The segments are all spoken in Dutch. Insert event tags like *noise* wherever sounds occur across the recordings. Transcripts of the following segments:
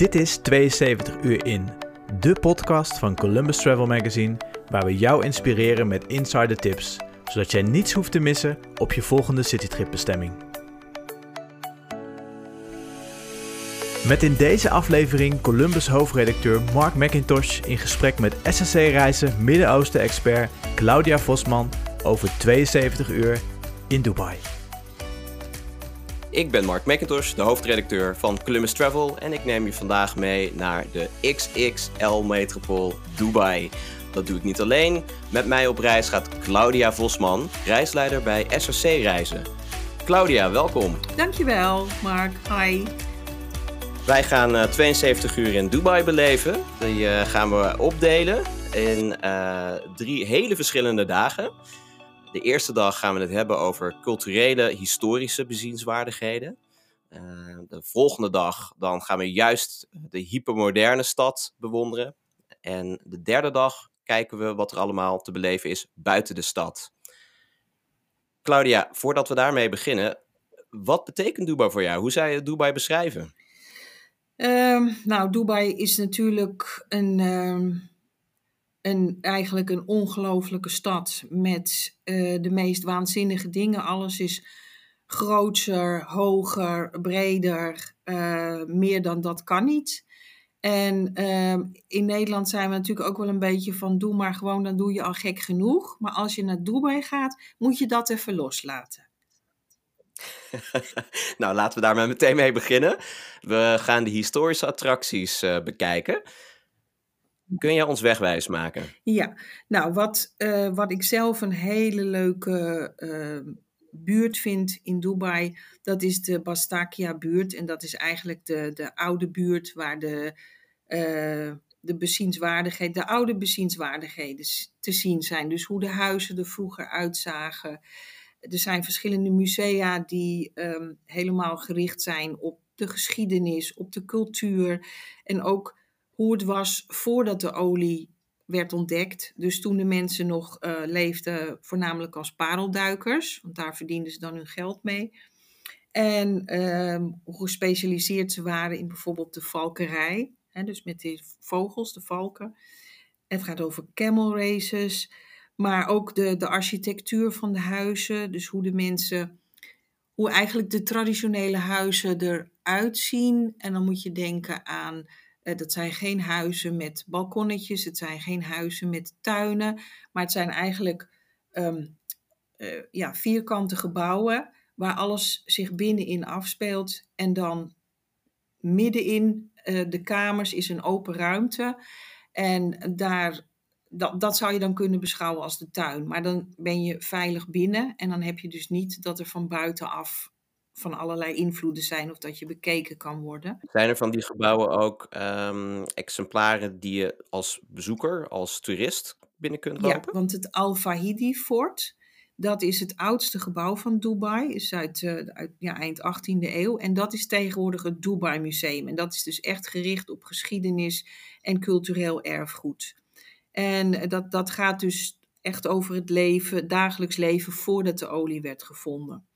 Dit is 72 uur in, de podcast van Columbus Travel Magazine, waar we jou inspireren met insider tips, zodat jij niets hoeft te missen op je volgende citytrip bestemming. Met in deze aflevering Columbus hoofdredacteur Mark McIntosh in gesprek met SSC Reizen Midden-Oosten-expert Claudia Vosman over 72 uur in Dubai. Ik ben Mark McIntosh, de hoofdredacteur van Columbus Travel en ik neem je vandaag mee naar de XXL-metropool Dubai. Dat doe ik niet alleen. Met mij op reis gaat Claudia Vosman, reisleider bij SRC Reizen. Claudia, welkom. Dankjewel, Mark. Hi. Wij gaan 72 uur in Dubai beleven. Die uh, gaan we opdelen in uh, drie hele verschillende dagen. De eerste dag gaan we het hebben over culturele, historische bezienswaardigheden. Uh, de volgende dag dan gaan we juist de hypermoderne stad bewonderen. En de derde dag kijken we wat er allemaal te beleven is buiten de stad. Claudia, voordat we daarmee beginnen, wat betekent Dubai voor jou? Hoe zou je Dubai beschrijven? Um, nou, Dubai is natuurlijk een, um, een, eigenlijk een ongelofelijke stad met uh, de meest waanzinnige dingen. Alles is groter, hoger, breder, uh, meer dan dat kan niet. En uh, in Nederland zijn we natuurlijk ook wel een beetje van doe maar gewoon, dan doe je al gek genoeg. Maar als je naar Dubai gaat, moet je dat even loslaten. *laughs* nou, laten we daar maar meteen mee beginnen. We gaan de historische attracties uh, bekijken. Kun je ons wegwijs maken? Ja, nou, wat, uh, wat ik zelf een hele leuke uh, buurt vind in Dubai, dat is de Bastakia-buurt. En dat is eigenlijk de, de oude buurt waar de, uh, de bezienswaardigheden, de oude bezienswaardigheden te zien zijn. Dus hoe de huizen er vroeger uitzagen. Er zijn verschillende musea die um, helemaal gericht zijn op de geschiedenis, op de cultuur en ook hoe het was voordat de olie werd ontdekt. Dus toen de mensen nog uh, leefden, voornamelijk als parelduikers, want daar verdienden ze dan hun geld mee. En um, hoe gespecialiseerd ze waren in bijvoorbeeld de valkerij, hè, dus met die vogels, de valken. Het gaat over camel races, maar ook de, de architectuur van de huizen, dus hoe de mensen, hoe eigenlijk de traditionele huizen eruit zien. En dan moet je denken aan uh, dat zijn geen huizen met balkonnetjes, het zijn geen huizen met tuinen, maar het zijn eigenlijk um, uh, ja, vierkante gebouwen waar alles zich binnenin afspeelt. En dan middenin uh, de kamers is een open ruimte. En daar, dat, dat zou je dan kunnen beschouwen als de tuin. Maar dan ben je veilig binnen en dan heb je dus niet dat er van buitenaf van allerlei invloeden zijn of dat je bekeken kan worden. Zijn er van die gebouwen ook um, exemplaren die je als bezoeker, als toerist binnen kunt lopen? Ja, want het Al-Fahidi Fort, dat is het oudste gebouw van Dubai, is uit, uh, uit ja, eind 18e eeuw. En dat is tegenwoordig het Dubai Museum. En dat is dus echt gericht op geschiedenis en cultureel erfgoed. En dat, dat gaat dus echt over het leven, dagelijks leven voordat de olie werd gevonden.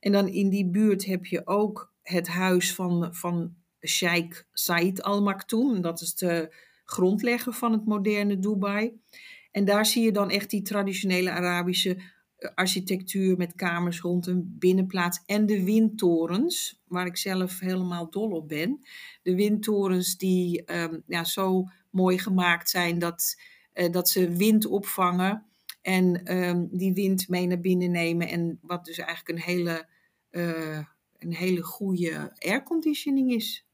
En dan in die buurt heb je ook het huis van, van Sheikh Said Al Maktoum. Dat is de grondlegger van het moderne Dubai. En daar zie je dan echt die traditionele Arabische eh, architectuur met kamers rond een binnenplaats en de windtorens, waar ik zelf helemaal dol op ben. De windtorens die um, ja, zo mooi gemaakt zijn dat, uh, dat ze wind opvangen en um, die wind mee naar binnen nemen. En wat dus eigenlijk een hele, uh, een hele goede airconditioning is.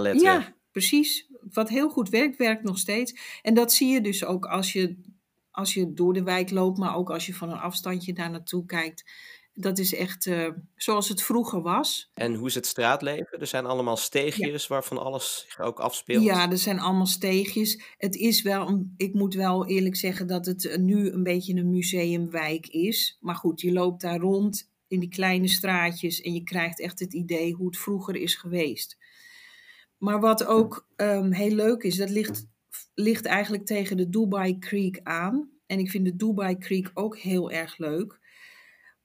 Lettre. Ja, precies. Wat heel goed werkt, werkt nog steeds. En dat zie je dus ook als je, als je door de wijk loopt, maar ook als je van een afstandje daar naartoe kijkt dat is echt uh, zoals het vroeger was. En hoe is het straatleven? Er zijn allemaal steegjes ja. waarvan alles zich ook afspeelt. Ja, er zijn allemaal steegjes. Het is wel, ik moet wel eerlijk zeggen dat het nu een beetje een museumwijk is. Maar goed, je loopt daar rond in die kleine straatjes en je krijgt echt het idee hoe het vroeger is geweest. Maar wat ook um, heel leuk is, dat ligt, ligt eigenlijk tegen de Dubai Creek aan. En ik vind de Dubai Creek ook heel erg leuk.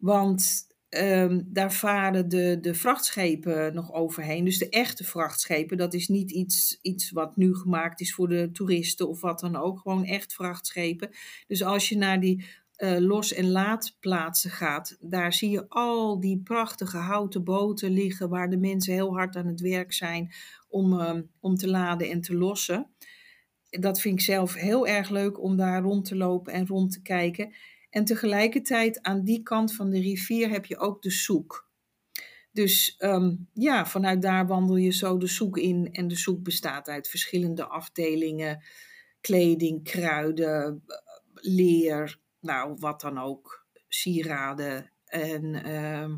Want ehm, daar varen de, de vrachtschepen nog overheen. Dus de echte vrachtschepen, dat is niet iets, iets wat nu gemaakt is voor de toeristen of wat dan ook. Gewoon echt vrachtschepen. Dus als je naar die uh, los- en laadplaatsen gaat, daar zie je al die prachtige houten boten liggen waar de mensen heel hard aan het werk zijn om, uh, om te laden en te lossen. Dat vind ik zelf heel erg leuk om daar rond te lopen en rond te kijken. En tegelijkertijd aan die kant van de rivier heb je ook de soek. Dus um, ja, vanuit daar wandel je zo de soek in. En de soek bestaat uit verschillende afdelingen: kleding, kruiden, leer, nou wat dan ook, sieraden. En uh,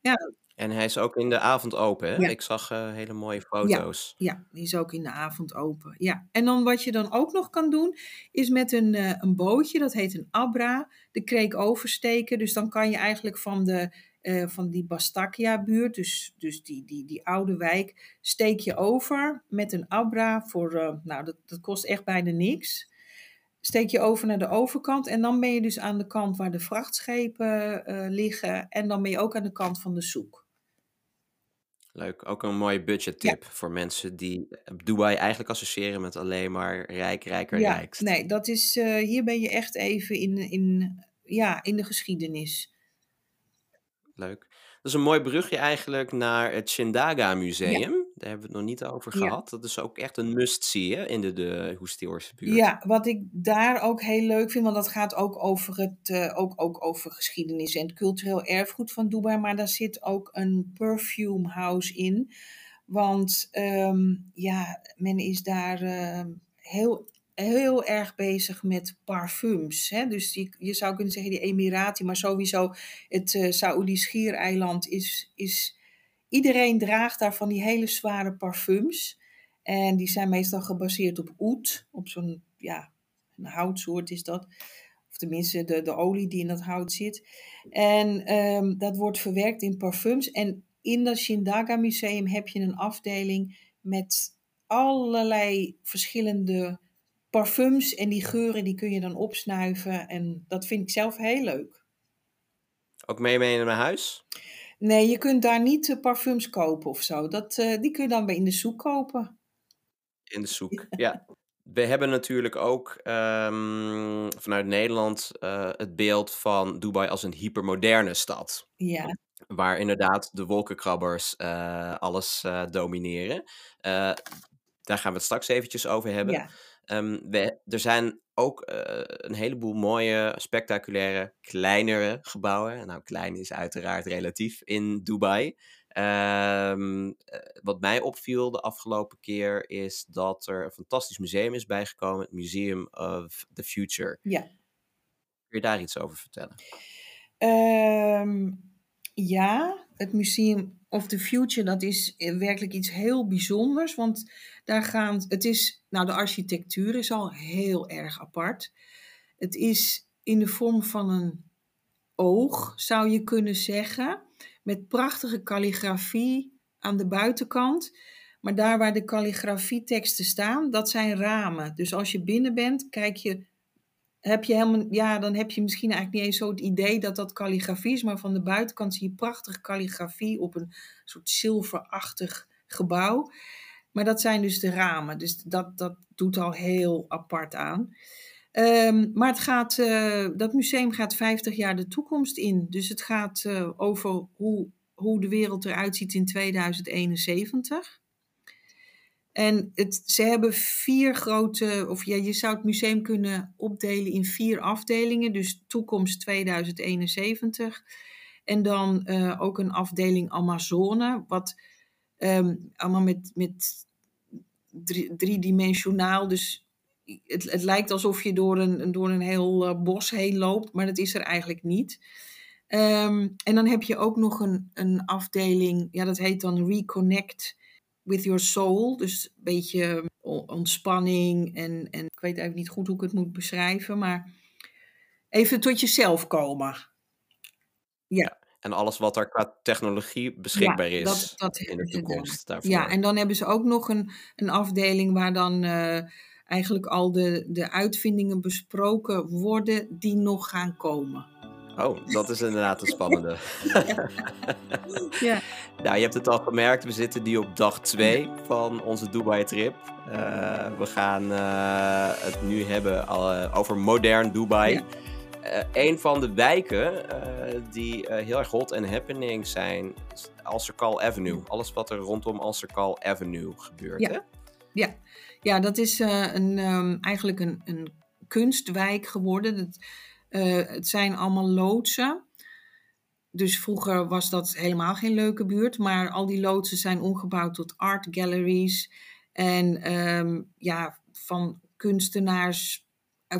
ja. En hij is ook in de avond open, hè? Ja. Ik zag uh, hele mooie foto's. Ja, ja, die is ook in de avond open. Ja. En dan wat je dan ook nog kan doen, is met een, uh, een bootje, dat heet een abra, de kreek oversteken. Dus dan kan je eigenlijk van, de, uh, van die Bastakia-buurt, dus, dus die, die, die oude wijk, steek je over met een abra voor, nou dat, dat kost echt bijna niks steek je over naar de overkant en dan ben je dus aan de kant waar de vrachtschepen uh, liggen en dan ben je ook aan de kant van de soek. Leuk, ook een mooie budgettip voor mensen die Dubai eigenlijk associëren met alleen maar rijk, rijker, Ja, rijkst. nee, dat is, uh, hier ben je echt even in, in, ja, in de geschiedenis. Leuk. Dat is een mooi brugje eigenlijk naar het Shindaga Museum. Daar hebben we het nog niet over Ja. gehad. Dat is ook echt een must-see in de, de Hoestioorse buurt. Ja, wat ik daar ook heel leuk vind, want dat gaat ook over, het, uh, ook, ook over geschiedenis en het cultureel erfgoed van Dubai, maar daar zit ook een perfume house in. Want um, ja, men is daar uh, heel, heel erg bezig met parfums. Hè? Dus je, je zou kunnen zeggen die Emirati, maar sowieso het uh, Saoedi schiereiland is, is... Iedereen draagt daar van die hele zware parfums. En die zijn meestal gebaseerd op oet, op zo'n, ja, een houtsoort is dat. Of tenminste de, de olie die in dat hout zit. En um, dat wordt verwerkt in parfums. En in dat Shindaga Museum heb je een afdeling met allerlei verschillende parfums. En die geuren die kun je dan opsnuiven. En dat vind ik zelf heel leuk. Ook mee mee naar huis? Nee, je kunt daar niet uh, parfums kopen of zo. Dat, uh, die kun je dan bij in de zoek kopen. In de zoek, ja. We hebben natuurlijk ook um, vanuit Nederland uh, het beeld van Dubai als een hypermoderne stad. Ja. Waar inderdaad de wolkenkrabbers uh, alles uh, domineren. daar gaan we het straks eventjes over hebben. Ja. Um, we, er zijn ook een heleboel mooie, spectaculaire, kleinere gebouwen. Nou, klein is uiteraard relatief in Dubai. Um, wat mij opviel de afgelopen keer is dat er een fantastisch museum is bijgekomen, het Museum of the Future. Ja. Kun je daar iets over vertellen? Um, ja, het Museum of the Future, dat is werkelijk iets heel bijzonders, want daar gaan, het is, nou de architectuur is al heel erg apart. Het is in de vorm van een oog, zou je kunnen zeggen met prachtige kalligrafie aan de buitenkant. Maar daar waar de kalligrafieteksten staan, dat zijn ramen. Dus als je binnen bent, kijk je, heb je helemaal, ja, dan heb je misschien eigenlijk niet eens zo het idee dat dat kalligrafie is. Maar van de buitenkant zie je prachtige kalligrafie op een soort zilverachtig gebouw. Maar dat zijn dus de ramen. Dus dat, dat doet al heel apart aan. Um, maar het gaat, uh, dat museum gaat 50 jaar de toekomst in. Dus het gaat uh, over hoe, hoe de wereld eruit ziet in 2071. En het, ze hebben vier grote, of ja, je zou het museum kunnen opdelen in vier afdelingen. Dus toekomst 2071. En dan uh, ook een afdeling Amazone, wat um, allemaal met, met drie, driedimensionaal, dus het, het, lijkt alsof je door een, door een heel uh, bos heen loopt, maar dat is er eigenlijk niet. Um, en dan heb je ook nog een, een afdeling, ja, dat heet dan Reconnect with Your Soul. Dus een beetje ontspanning en, en ik weet eigenlijk niet goed hoe ik het moet beschrijven, maar even tot jezelf komen. Ja. En alles wat er qua technologie beschikbaar ja, is dat, dat in de toekomst daarvoor. Ja, en dan hebben ze ook nog een, een afdeling waar dan uh, eigenlijk al de, de uitvindingen besproken worden die nog gaan komen. Oh, dat is inderdaad een spannende. *laughs* Ja. Nou, je hebt het al gemerkt, we zitten nu op dag 2 van onze Dubai-trip. Eh, we gaan eh, het nu hebben al, eh, over modern Dubai. Ja. Een van de wijken die heel erg hot en happening zijn, is Alserkal Avenue. Alles wat er rondom Alserkal Avenue gebeurt. Ja. Hè? Ja, ja dat is een, ehm, eigenlijk een, een kunstwijk geworden. Het, eh, het zijn allemaal loodsen. Dus vroeger was dat helemaal geen leuke buurt. Maar al die loodsen zijn omgebouwd tot art galleries. En ehm, ja, van kunstenaars, eh,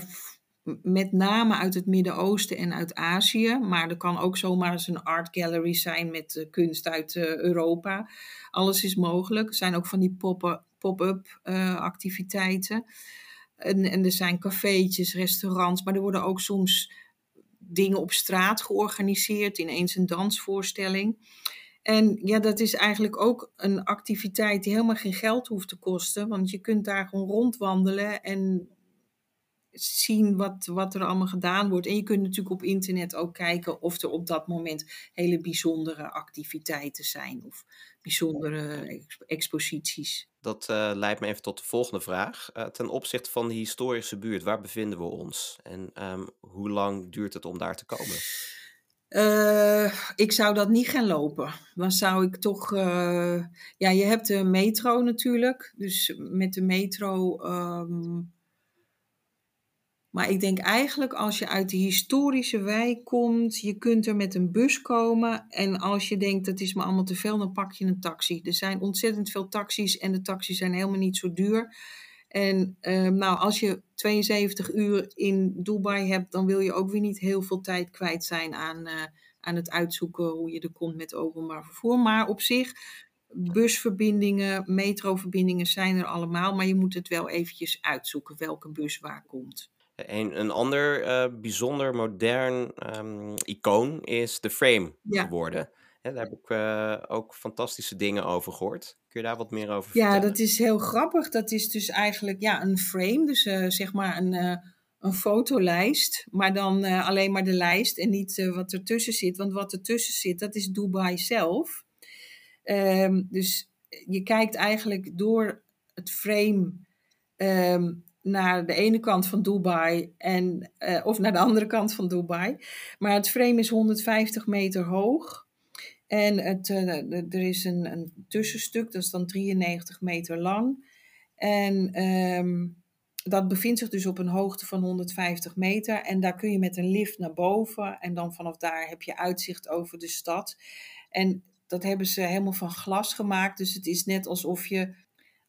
met name uit het Midden-Oosten en uit Azië. Maar er kan ook zomaar eens een art gallery zijn met eh, kunst uit Europa. Alles is mogelijk. Er zijn ook van die pop- pop-up activiteiten. En, en er zijn cafeetjes, restaurants, maar er worden ook soms dingen op straat georganiseerd, ineens een dansvoorstelling. En ja, dat is eigenlijk ook een activiteit die helemaal geen geld hoeft te kosten, want je kunt daar gewoon rondwandelen en zien wat, wat er allemaal gedaan wordt. En je kunt natuurlijk op internet ook kijken of er op dat moment hele bijzondere activiteiten zijn of bijzondere ex- exposities. Dat eh, leidt me even tot de volgende vraag. Eh, ten opzichte van de historische buurt, waar bevinden we ons? En ehm, hoe lang duurt het om daar te komen? Eh, ik zou dat niet gaan lopen. Dan zou ik toch. ja, je hebt de metro natuurlijk. Dus met de metro. ehm, maar ik denk eigenlijk als je uit de historische wijk komt, je kunt er met een bus komen. En als je denkt dat is me allemaal te veel, dan pak je een taxi. Er zijn ontzettend veel taxis en de taxis zijn helemaal niet zo duur. En ehm, nou, als je 72 uur in Dubai hebt, dan wil je ook weer niet heel veel tijd kwijt zijn aan, eh, aan het uitzoeken hoe je er komt met openbaar vervoer. Maar op zich, busverbindingen, metroverbindingen zijn er allemaal, maar je moet het wel eventjes uitzoeken welke bus waar komt. Een, een ander eh, bijzonder modern ehm, icoon is de frame Ja. geworden. Daar heb ik eh, ook fantastische dingen over gehoord. Kun je daar wat meer over Ja, vertellen? dat is heel grappig. Dat is dus eigenlijk ja, een frame, dus eh, zeg maar een, een fotolijst, maar dan alleen maar de lijst en niet wat ertussen zit. Want wat ertussen zit, dat is Dubai zelf. Ehm, dus je kijkt eigenlijk door het frame ehm, naar de ene kant van Dubai en, eh, of naar de andere kant van Dubai. Maar het frame is 150 meter hoog. En het, eh, er is een, een tussenstuk, dat is dan 93 meter lang. En ehm, dat bevindt zich dus op een hoogte van 150 meter. En daar kun je met een lift naar boven. En dan vanaf daar heb je uitzicht over de stad. En dat hebben ze helemaal van glas gemaakt. Dus het is net alsof je,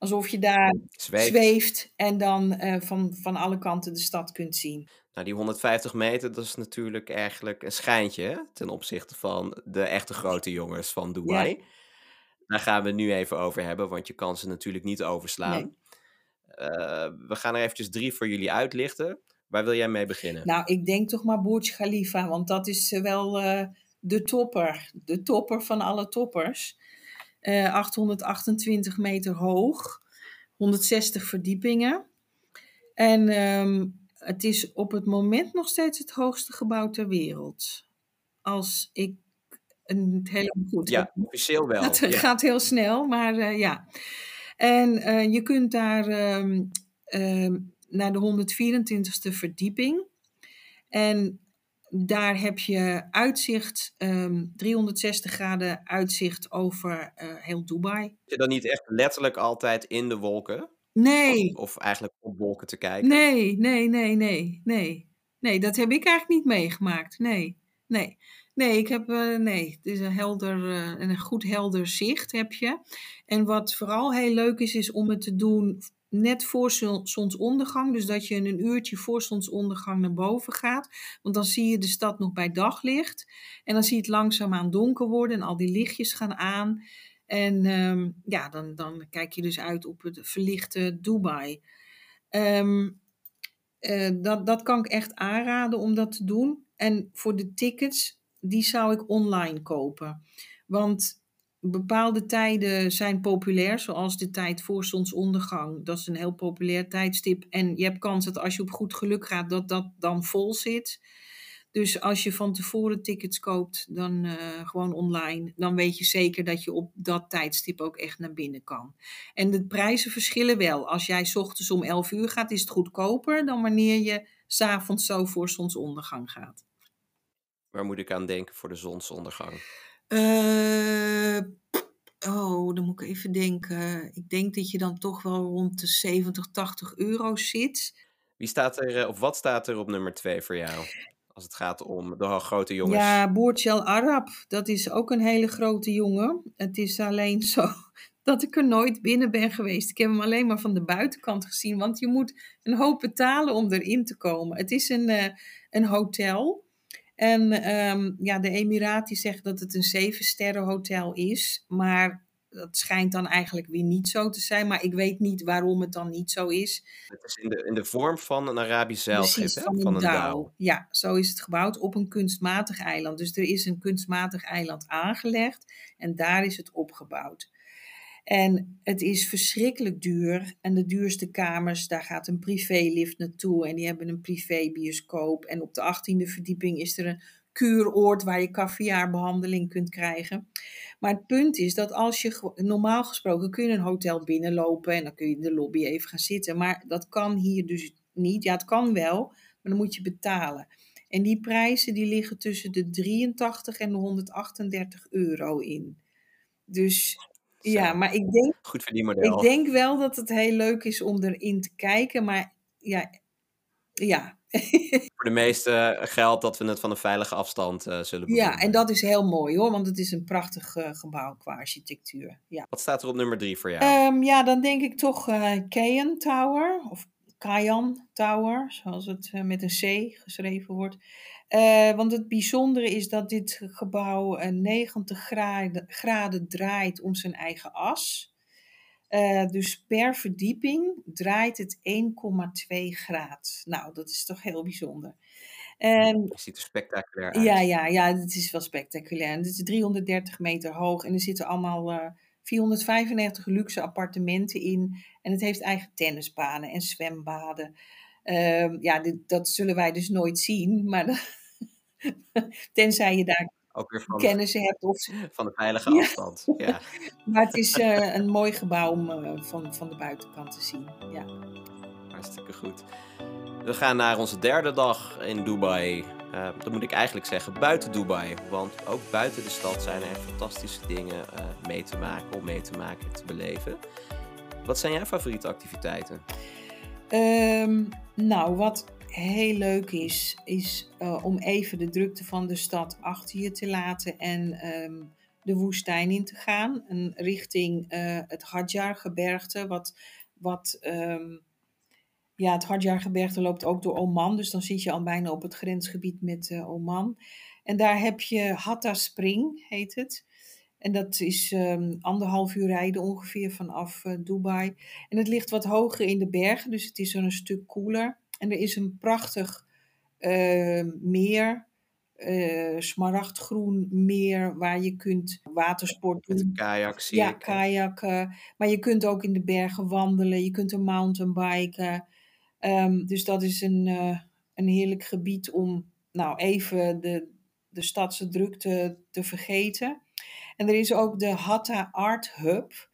alsof je daar Zweeft. zweeft. En dan eh, van, van alle kanten de stad kunt zien. Nou, die 150 meter, dat is natuurlijk eigenlijk een schijntje hè, ten opzichte van de echte grote jongens van Dubai. Daar gaan we het nu even over hebben, want je kan ze natuurlijk niet overslaan. Eh, we gaan er eventjes drie voor jullie uitlichten. Waar wil jij mee beginnen? Nou, ik denk toch maar Burj Khalifa, want dat is eh, wel de topper. De topper van alle toppers. Eh 828 meter hoog, 160 verdiepingen. En ehm, het is op het moment nog steeds het hoogste gebouw ter wereld. Als ik het helemaal goed heb. ja, officieel wel. Dat Ja. gaat heel snel, maar eh, ja. En eh, je kunt daar ehm, ehm, naar de 124ste verdieping. En daar heb je uitzicht, ehm, 360 graden uitzicht over eh, heel Dubai. Zit je dan niet echt letterlijk altijd in de wolken? Nee, Of eigenlijk op wolken te kijken? nee, nee, nee, nee, nee. Nee, dat heb ik eigenlijk niet meegemaakt. Nee, nee. Nee, ik heb, eh, nee, het is een helder, eh, een goed helder zicht heb je. En wat vooral heel leuk is, is om het te doen net voor zon- zonsondergang. Dus dat je een uurtje voor zonsondergang naar boven gaat. Want dan zie je de stad nog bij daglicht. En dan zie je het langzaamaan donker worden en al die lichtjes gaan aan. En ehm, ja, dan, dan kijk je dus uit op het verlichte Dubai. Ehm, eh, dat, dat kan ik echt aanraden om dat te doen. En voor de tickets, die zou ik online kopen. Want bepaalde tijden zijn populair, zoals de tijd voor zonsondergang. Dat is een heel populair tijdstip. En je hebt kans dat als je op goed geluk gaat, dat dat dan vol zit. Dus als je van tevoren tickets koopt, dan uh, gewoon online, dan weet je zeker dat je op dat tijdstip ook echt naar binnen kan. En de prijzen verschillen wel. Als jij ochtends om 11 uur gaat, is het goedkoper dan wanneer je s'avonds zo voor zonsondergang gaat. Waar moet ik aan denken voor de zonsondergang? Uh, oh, dan moet ik even denken. Ik denk dat je dan toch wel rond de 70, 80 euro zit. Wie staat er, eh, of wat staat er op nummer 2 voor jou? Als het gaat om de grote jongens. Ja, Boortjel Arab. Dat is ook een hele grote jongen. Het is alleen *laughs* zo dat ik er nooit binnen ben geweest. Ik heb hem alleen maar van de buitenkant gezien. Want je moet een hoop betalen om erin te komen. Het is een, uh, een hotel. En um, ja, de Emiratis zeggen dat het een zevensterren hotel is. Maar dat schijnt dan eigenlijk weer niet zo te zijn. Maar ik weet niet waarom het dan niet zo is. Het is in de, in de vorm van een Arabisch zeilschip, Precies, van, van een, dauw. Ja, zo is het gebouwd op een kunstmatig eiland. Dus er is een kunstmatig eiland aangelegd en daar is het opgebouwd. En het is verschrikkelijk duur. En de duurste kamers, daar gaat een privélift naartoe. En die hebben een privébioscoop. En op de 18e verdieping is er een kuuroord waar je caviarbehandeling kunt krijgen. Maar het punt is dat als je normaal gesproken kun je een hotel binnenlopen en dan kun je in de lobby even gaan zitten. Maar dat kan hier dus niet. Ja, het kan wel, maar dan moet je betalen. En die prijzen die liggen tussen de 83 en de 138 euro in. Dus ja, maar ik denk, Goed model. ik denk wel dat het heel leuk is om erin te kijken. Maar ja, ja. *laughs* Voor de meeste geldt dat we het van een veilige afstand uh, zullen doen. Ja, en dat is heel mooi hoor, want het is een prachtig uh, gebouw qua architectuur. Ja. Wat staat er op nummer drie voor jou? Um, ja, dan denk ik toch uh, Kayan Tower, of Kayan Tower, zoals het met een C geschreven wordt. Uh, want het bijzondere is dat dit gebouw 90 graden, graden, draait om zijn eigen as. Uh, dus per verdieping draait het 1,2 graad. Nou, dat is toch heel bijzonder. En, het ziet er spectaculair uit. Ja, ja, ja, het is wel spectaculair. Het is 330 meter hoog en er zitten allemaal uh, 495 luxe appartementen in. En het heeft eigen tennisbanen en zwembaden. Uh, ja, dit, dat zullen wij dus nooit zien, maar *laughs* *laughs* Tenzij je daar ook weer van kennis hebt. Of... Van de veilige afstand. Ja. *laughs* maar het is uh, een mooi gebouw om uh, van, van de buitenkant te zien. Ja. Hartstikke goed. We gaan naar onze derde dag in Dubai. Uh, dat moet ik eigenlijk zeggen, buiten Dubai. Want ook buiten de stad zijn er fantastische dingen mee te maken, om mee te maken, te beleven. Wat zijn jouw favoriete activiteiten? Um, nou, wat heel leuk is, is uh, om even de drukte van de stad achter je te laten en um, de woestijn in te gaan. En richting uh, het Hadjar-gebergte, wat, wat um, ja, het Hadjar-gebergte loopt ook door Oman, dus dan zit je al bijna op het grensgebied met uh, Oman. En daar heb je Hatta Spring, heet het. En dat is um, anderhalf uur rijden ongeveer vanaf Dubai. En het ligt wat hoger in de bergen, dus het is er een stuk koeler. En er is een prachtig uh, meer, uh, smaragdgroen meer, waar je kunt watersport doen. Kajak zie Ja, kajakken. Maar je kunt ook in de bergen wandelen, je kunt er mountainbiken. Um, dus dat is een, uh, een heerlijk gebied om nou even de, de stadse drukte te vergeten. En er is ook de Hatta Art Hub.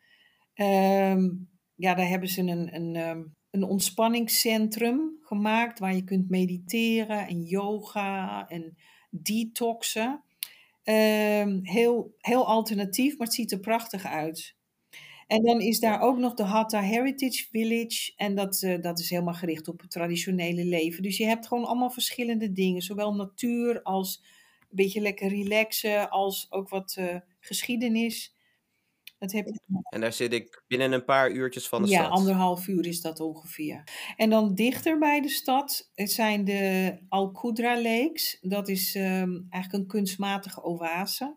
Um, ja, daar hebben ze een, een, een ontspanningscentrum gemaakt waar je kunt mediteren en yoga en detoxen. Um, heel, heel alternatief, maar het ziet er prachtig uit. En dan is daar ook nog de Hatta Heritage Village. En dat, uh, dat is helemaal gericht op het traditionele leven. Dus je hebt gewoon allemaal verschillende dingen. Zowel natuur als een beetje lekker relaxen, als ook wat uh, geschiedenis. Dat heb je... En daar zit ik binnen een paar uurtjes van de ja, stad? Ja, anderhalf uur is dat ongeveer. En dan dichter bij de stad het zijn de Al Qudra Lakes. Dat is um, eigenlijk een kunstmatige oase.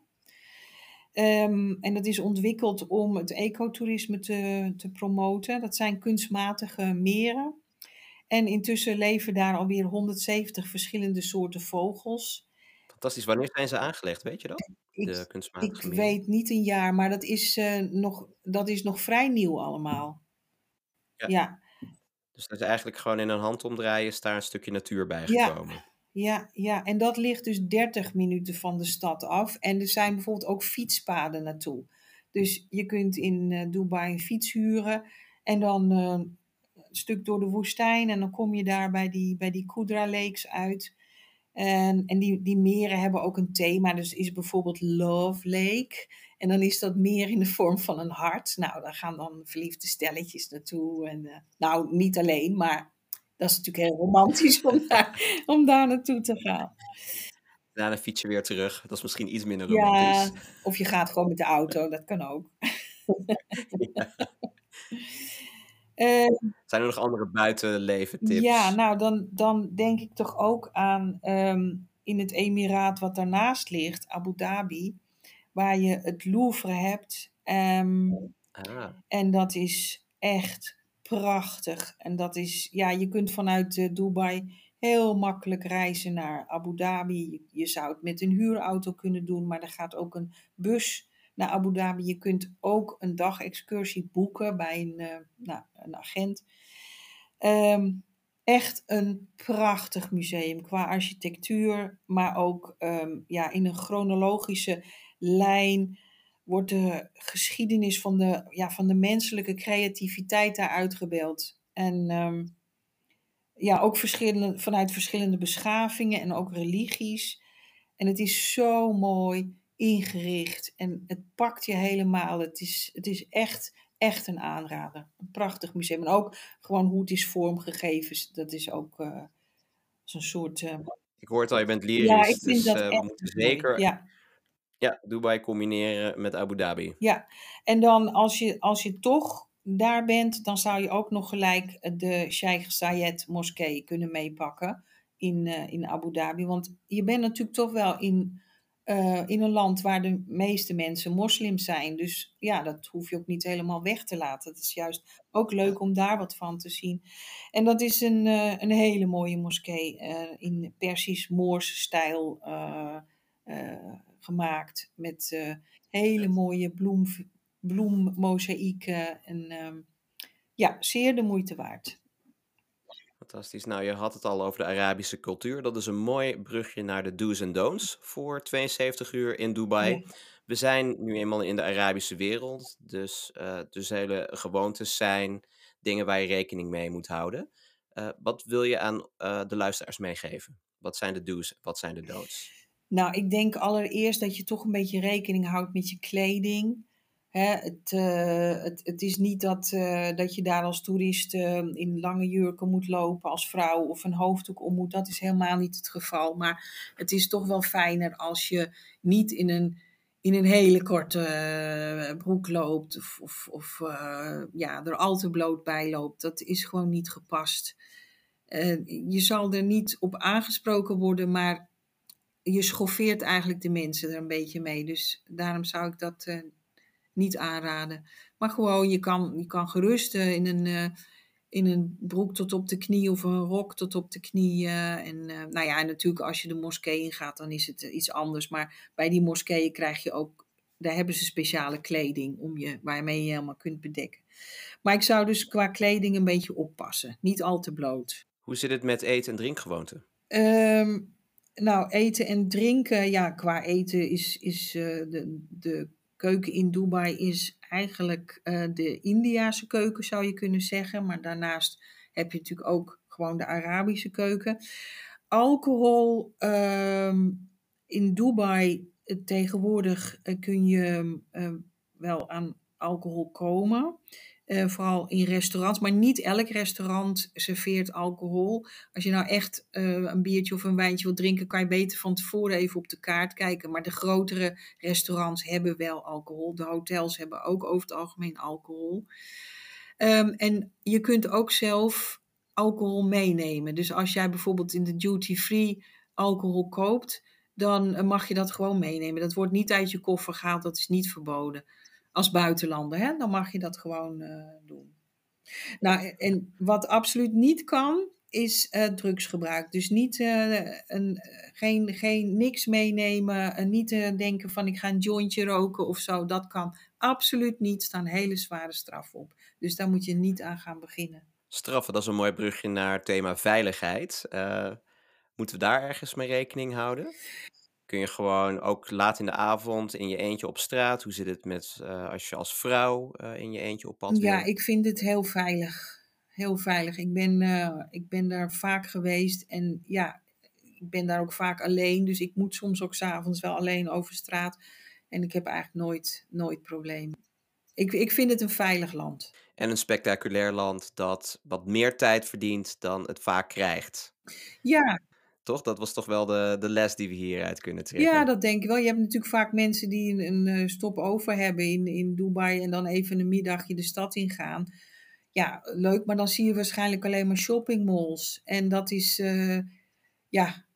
Um, en dat is ontwikkeld om het ecotourisme te, te promoten. Dat zijn kunstmatige meren. En intussen leven daar alweer 170 verschillende soorten vogels. Fantastisch. Wanneer zijn ze aangelegd, weet je dat? De ik, ik weet niet een jaar, maar dat is, uh, nog, dat is nog vrij nieuw allemaal. Ja. ja. Dus dat is eigenlijk gewoon in een handomdraaien is daar een stukje natuur bij gekomen. Ja. Ja, ja, en dat ligt dus 30 minuten van de stad af. En er zijn bijvoorbeeld ook fietspaden naartoe. Dus je kunt in uh, Dubai een fiets huren en dan uh, een stuk door de woestijn. En dan kom je daar bij die, bij die Kudra Lakes uit. En, en die, die meren hebben ook een thema. Dus is bijvoorbeeld Love Lake. En dan is dat meer in de vorm van een hart. Nou, daar gaan dan verliefde stelletjes naartoe. En, uh, nou, niet alleen, maar dat is natuurlijk heel romantisch om *laughs* daar, om daar naartoe te gaan. Daarna fiets je weer terug. Dat is misschien iets minder romantisch. Ja, of je gaat gewoon met de auto, dat kan ook. *laughs* ja. *laughs* Uh, Zijn er nog andere buitenleven tips? Ja, nou dan, dan denk ik toch ook aan um, in het emiraat wat daarnaast ligt, Abu Dhabi, waar je het Louvre hebt. Um, ah. En dat is echt prachtig. En dat is, ja, je kunt vanuit uh, Dubai heel makkelijk reizen naar Abu Dhabi. Je zou het met een huurauto kunnen doen, maar er gaat ook een bus naar Abu Dhabi. Je kunt ook een dagexcursie boeken bij een, uh, nou, een agent. Um, echt een prachtig museum qua architectuur, maar ook um, ja, in een chronologische lijn wordt de geschiedenis van de, ja, van de menselijke creativiteit daar uitgebeeld. En um, ja, ook verschillende, vanuit verschillende beschavingen en ook religies. En het is zo mooi ingericht en het pakt je helemaal. Het is, het is echt, echt een aanrader. Een prachtig museum. En ook gewoon hoe het is vormgegeven. Dat is ook uh, zo'n soort... Uh... ik hoor het al, je bent lyrisch. Ja, ik vind dus, dat uh, we moeten zeker... Ja. Ja, Dubai combineren met Abu Dhabi. Ja, en dan als je, als je toch daar bent, dan zou je ook nog gelijk de Sheikh Zayed moskee kunnen meepakken in, in Abu Dhabi. Want je bent natuurlijk toch wel in, uh, in een land waar de meeste mensen moslims zijn. Dus ja, dat hoef je ook niet helemaal weg te laten. Het is juist ook leuk om daar wat van te zien. En dat is een, uh, een hele mooie moskee in Persisch-Moors stijl gemaakt. Met hele mooie bloem, bloemmozaïeken. En um, ja, zeer de moeite waard. Fantastisch. Nou, je had het al over de Arabische cultuur. Dat is een mooi brugje naar de do's en don'ts voor 72 uur in Dubai. Ja. We zijn nu eenmaal in de Arabische wereld, dus, uh, dus hele gewoontes zijn dingen waar je rekening mee moet houden. Uh, wat wil je aan uh, de luisteraars meegeven? Wat zijn de do's, wat zijn de don'ts? Nou, ik denk allereerst dat je toch een beetje rekening houdt met je kleding. Hè, het, het, is niet dat, uh, dat je daar als toerist uh, in lange jurken moet lopen als vrouw of een hoofddoek om moet. Dat is helemaal niet het geval. Maar het is toch wel fijner als je niet in een, in een hele korte broek loopt of, of, of ja, er al te bloot bij loopt. Dat is gewoon niet gepast. je zal er niet op aangesproken worden, maar je schoffeert eigenlijk de mensen er een beetje mee. Dus daarom zou ik dat niet aanraden. Maar gewoon, je kan, je kan gerust uh, in, een, uh, in een broek tot op de knie of een rok tot op de knie. en uh, nou ja, en natuurlijk als je de moskee ingaat, dan is het iets anders. Maar bij die moskeeën krijg je ook, daar hebben ze speciale kleding om je, waarmee je helemaal kunt bedekken. Maar ik zou dus qua kleding een beetje oppassen. Niet al te bloot. Hoe zit het met eten en drinkgewoonten? Um, nou, eten en drinken, ja, qua eten is, is de, de keuken in Dubai is eigenlijk uh, de Indiase keuken, zou je kunnen zeggen. Maar daarnaast heb je natuurlijk ook gewoon de Arabische keuken. Alcohol um, in Dubai uh, tegenwoordig uh, kun je wel aan alcohol komen. Uh, vooral in restaurants, maar niet elk restaurant serveert alcohol. Als je nou echt uh, een biertje of een wijntje wilt drinken, kan je beter van tevoren even op de kaart kijken. Maar de grotere restaurants hebben wel alcohol. De hotels hebben ook over het algemeen alcohol. Um, en je kunt ook zelf alcohol meenemen. Dus als jij bijvoorbeeld in de duty free alcohol koopt, dan mag je dat gewoon meenemen. Dat wordt niet uit je koffer gehaald, dat is niet verboden als buitenlander. Hè? Dan mag je dat gewoon uh, doen. Nou, en wat absoluut niet kan, is uh, drugsgebruik. Dus niet, uh, een, geen, geen, niks meenemen, niet denken van ik ga een jointje roken of zo. Dat kan absoluut niet. staan hele zware straffen op. Dus daar moet je niet aan gaan beginnen. Straffen, dat is een mooi brugje naar thema veiligheid. Moeten we daar ergens mee rekening houden? Kun je gewoon ook laat in de avond in je eentje op straat? Hoe zit het met uh, als je als vrouw uh, in je eentje op pad Ja, ik vind het heel veilig. Heel veilig. Ik ben, uh, ik ben daar vaak geweest en ja, ik ben daar ook vaak alleen. Dus ik moet soms ook s'avonds wel alleen over straat. En ik heb eigenlijk nooit, nooit problemen. Ik, ik vind het een veilig land. En een spectaculair land dat wat meer tijd verdient dan het vaak krijgt. Ja, toch? Dat was toch wel de, de les die we hieruit kunnen trekken. Ja, dat denk ik wel. Je hebt natuurlijk vaak mensen die een, een eh, stop over hebben in, in Dubai en dan even een middagje de stad ingaan. Ja, leuk, maar dan zie je waarschijnlijk alleen maar shoppingmalls. En dat is, uh, ja,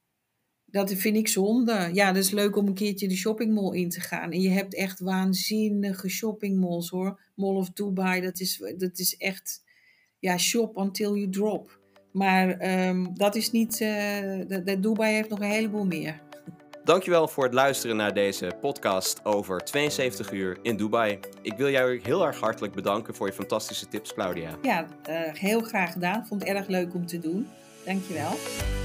dat vind ik zonde. Ja, dat is leuk om een keertje de shoppingmall in te gaan. En je hebt echt waanzinnige shoppingmalls hoor. Mall of Dubai, dat is, dat is echt, ja, shop until you drop. Maar um, dat is niet. Uh, de, de Dubai heeft nog een heleboel meer. Dankjewel voor het luisteren naar deze podcast over 72 uur in Dubai. Ik wil jou heel erg hartelijk bedanken voor je fantastische tips, Claudia. Ja, uh, heel graag gedaan. Vond het erg leuk om te doen. Dankjewel.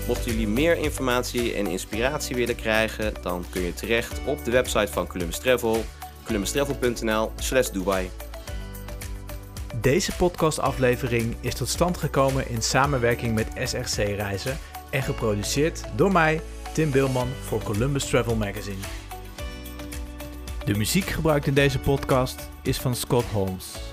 Mochten jullie meer informatie en inspiratie willen krijgen, dan kun je terecht op de website van Columbus Travel, columbustravel.nl/dubai. Deze podcastaflevering is tot stand gekomen in samenwerking met SRC Reizen en geproduceerd door mij, Tim Bilman, voor Columbus Travel Magazine. De muziek gebruikt in deze podcast is van Scott Holmes.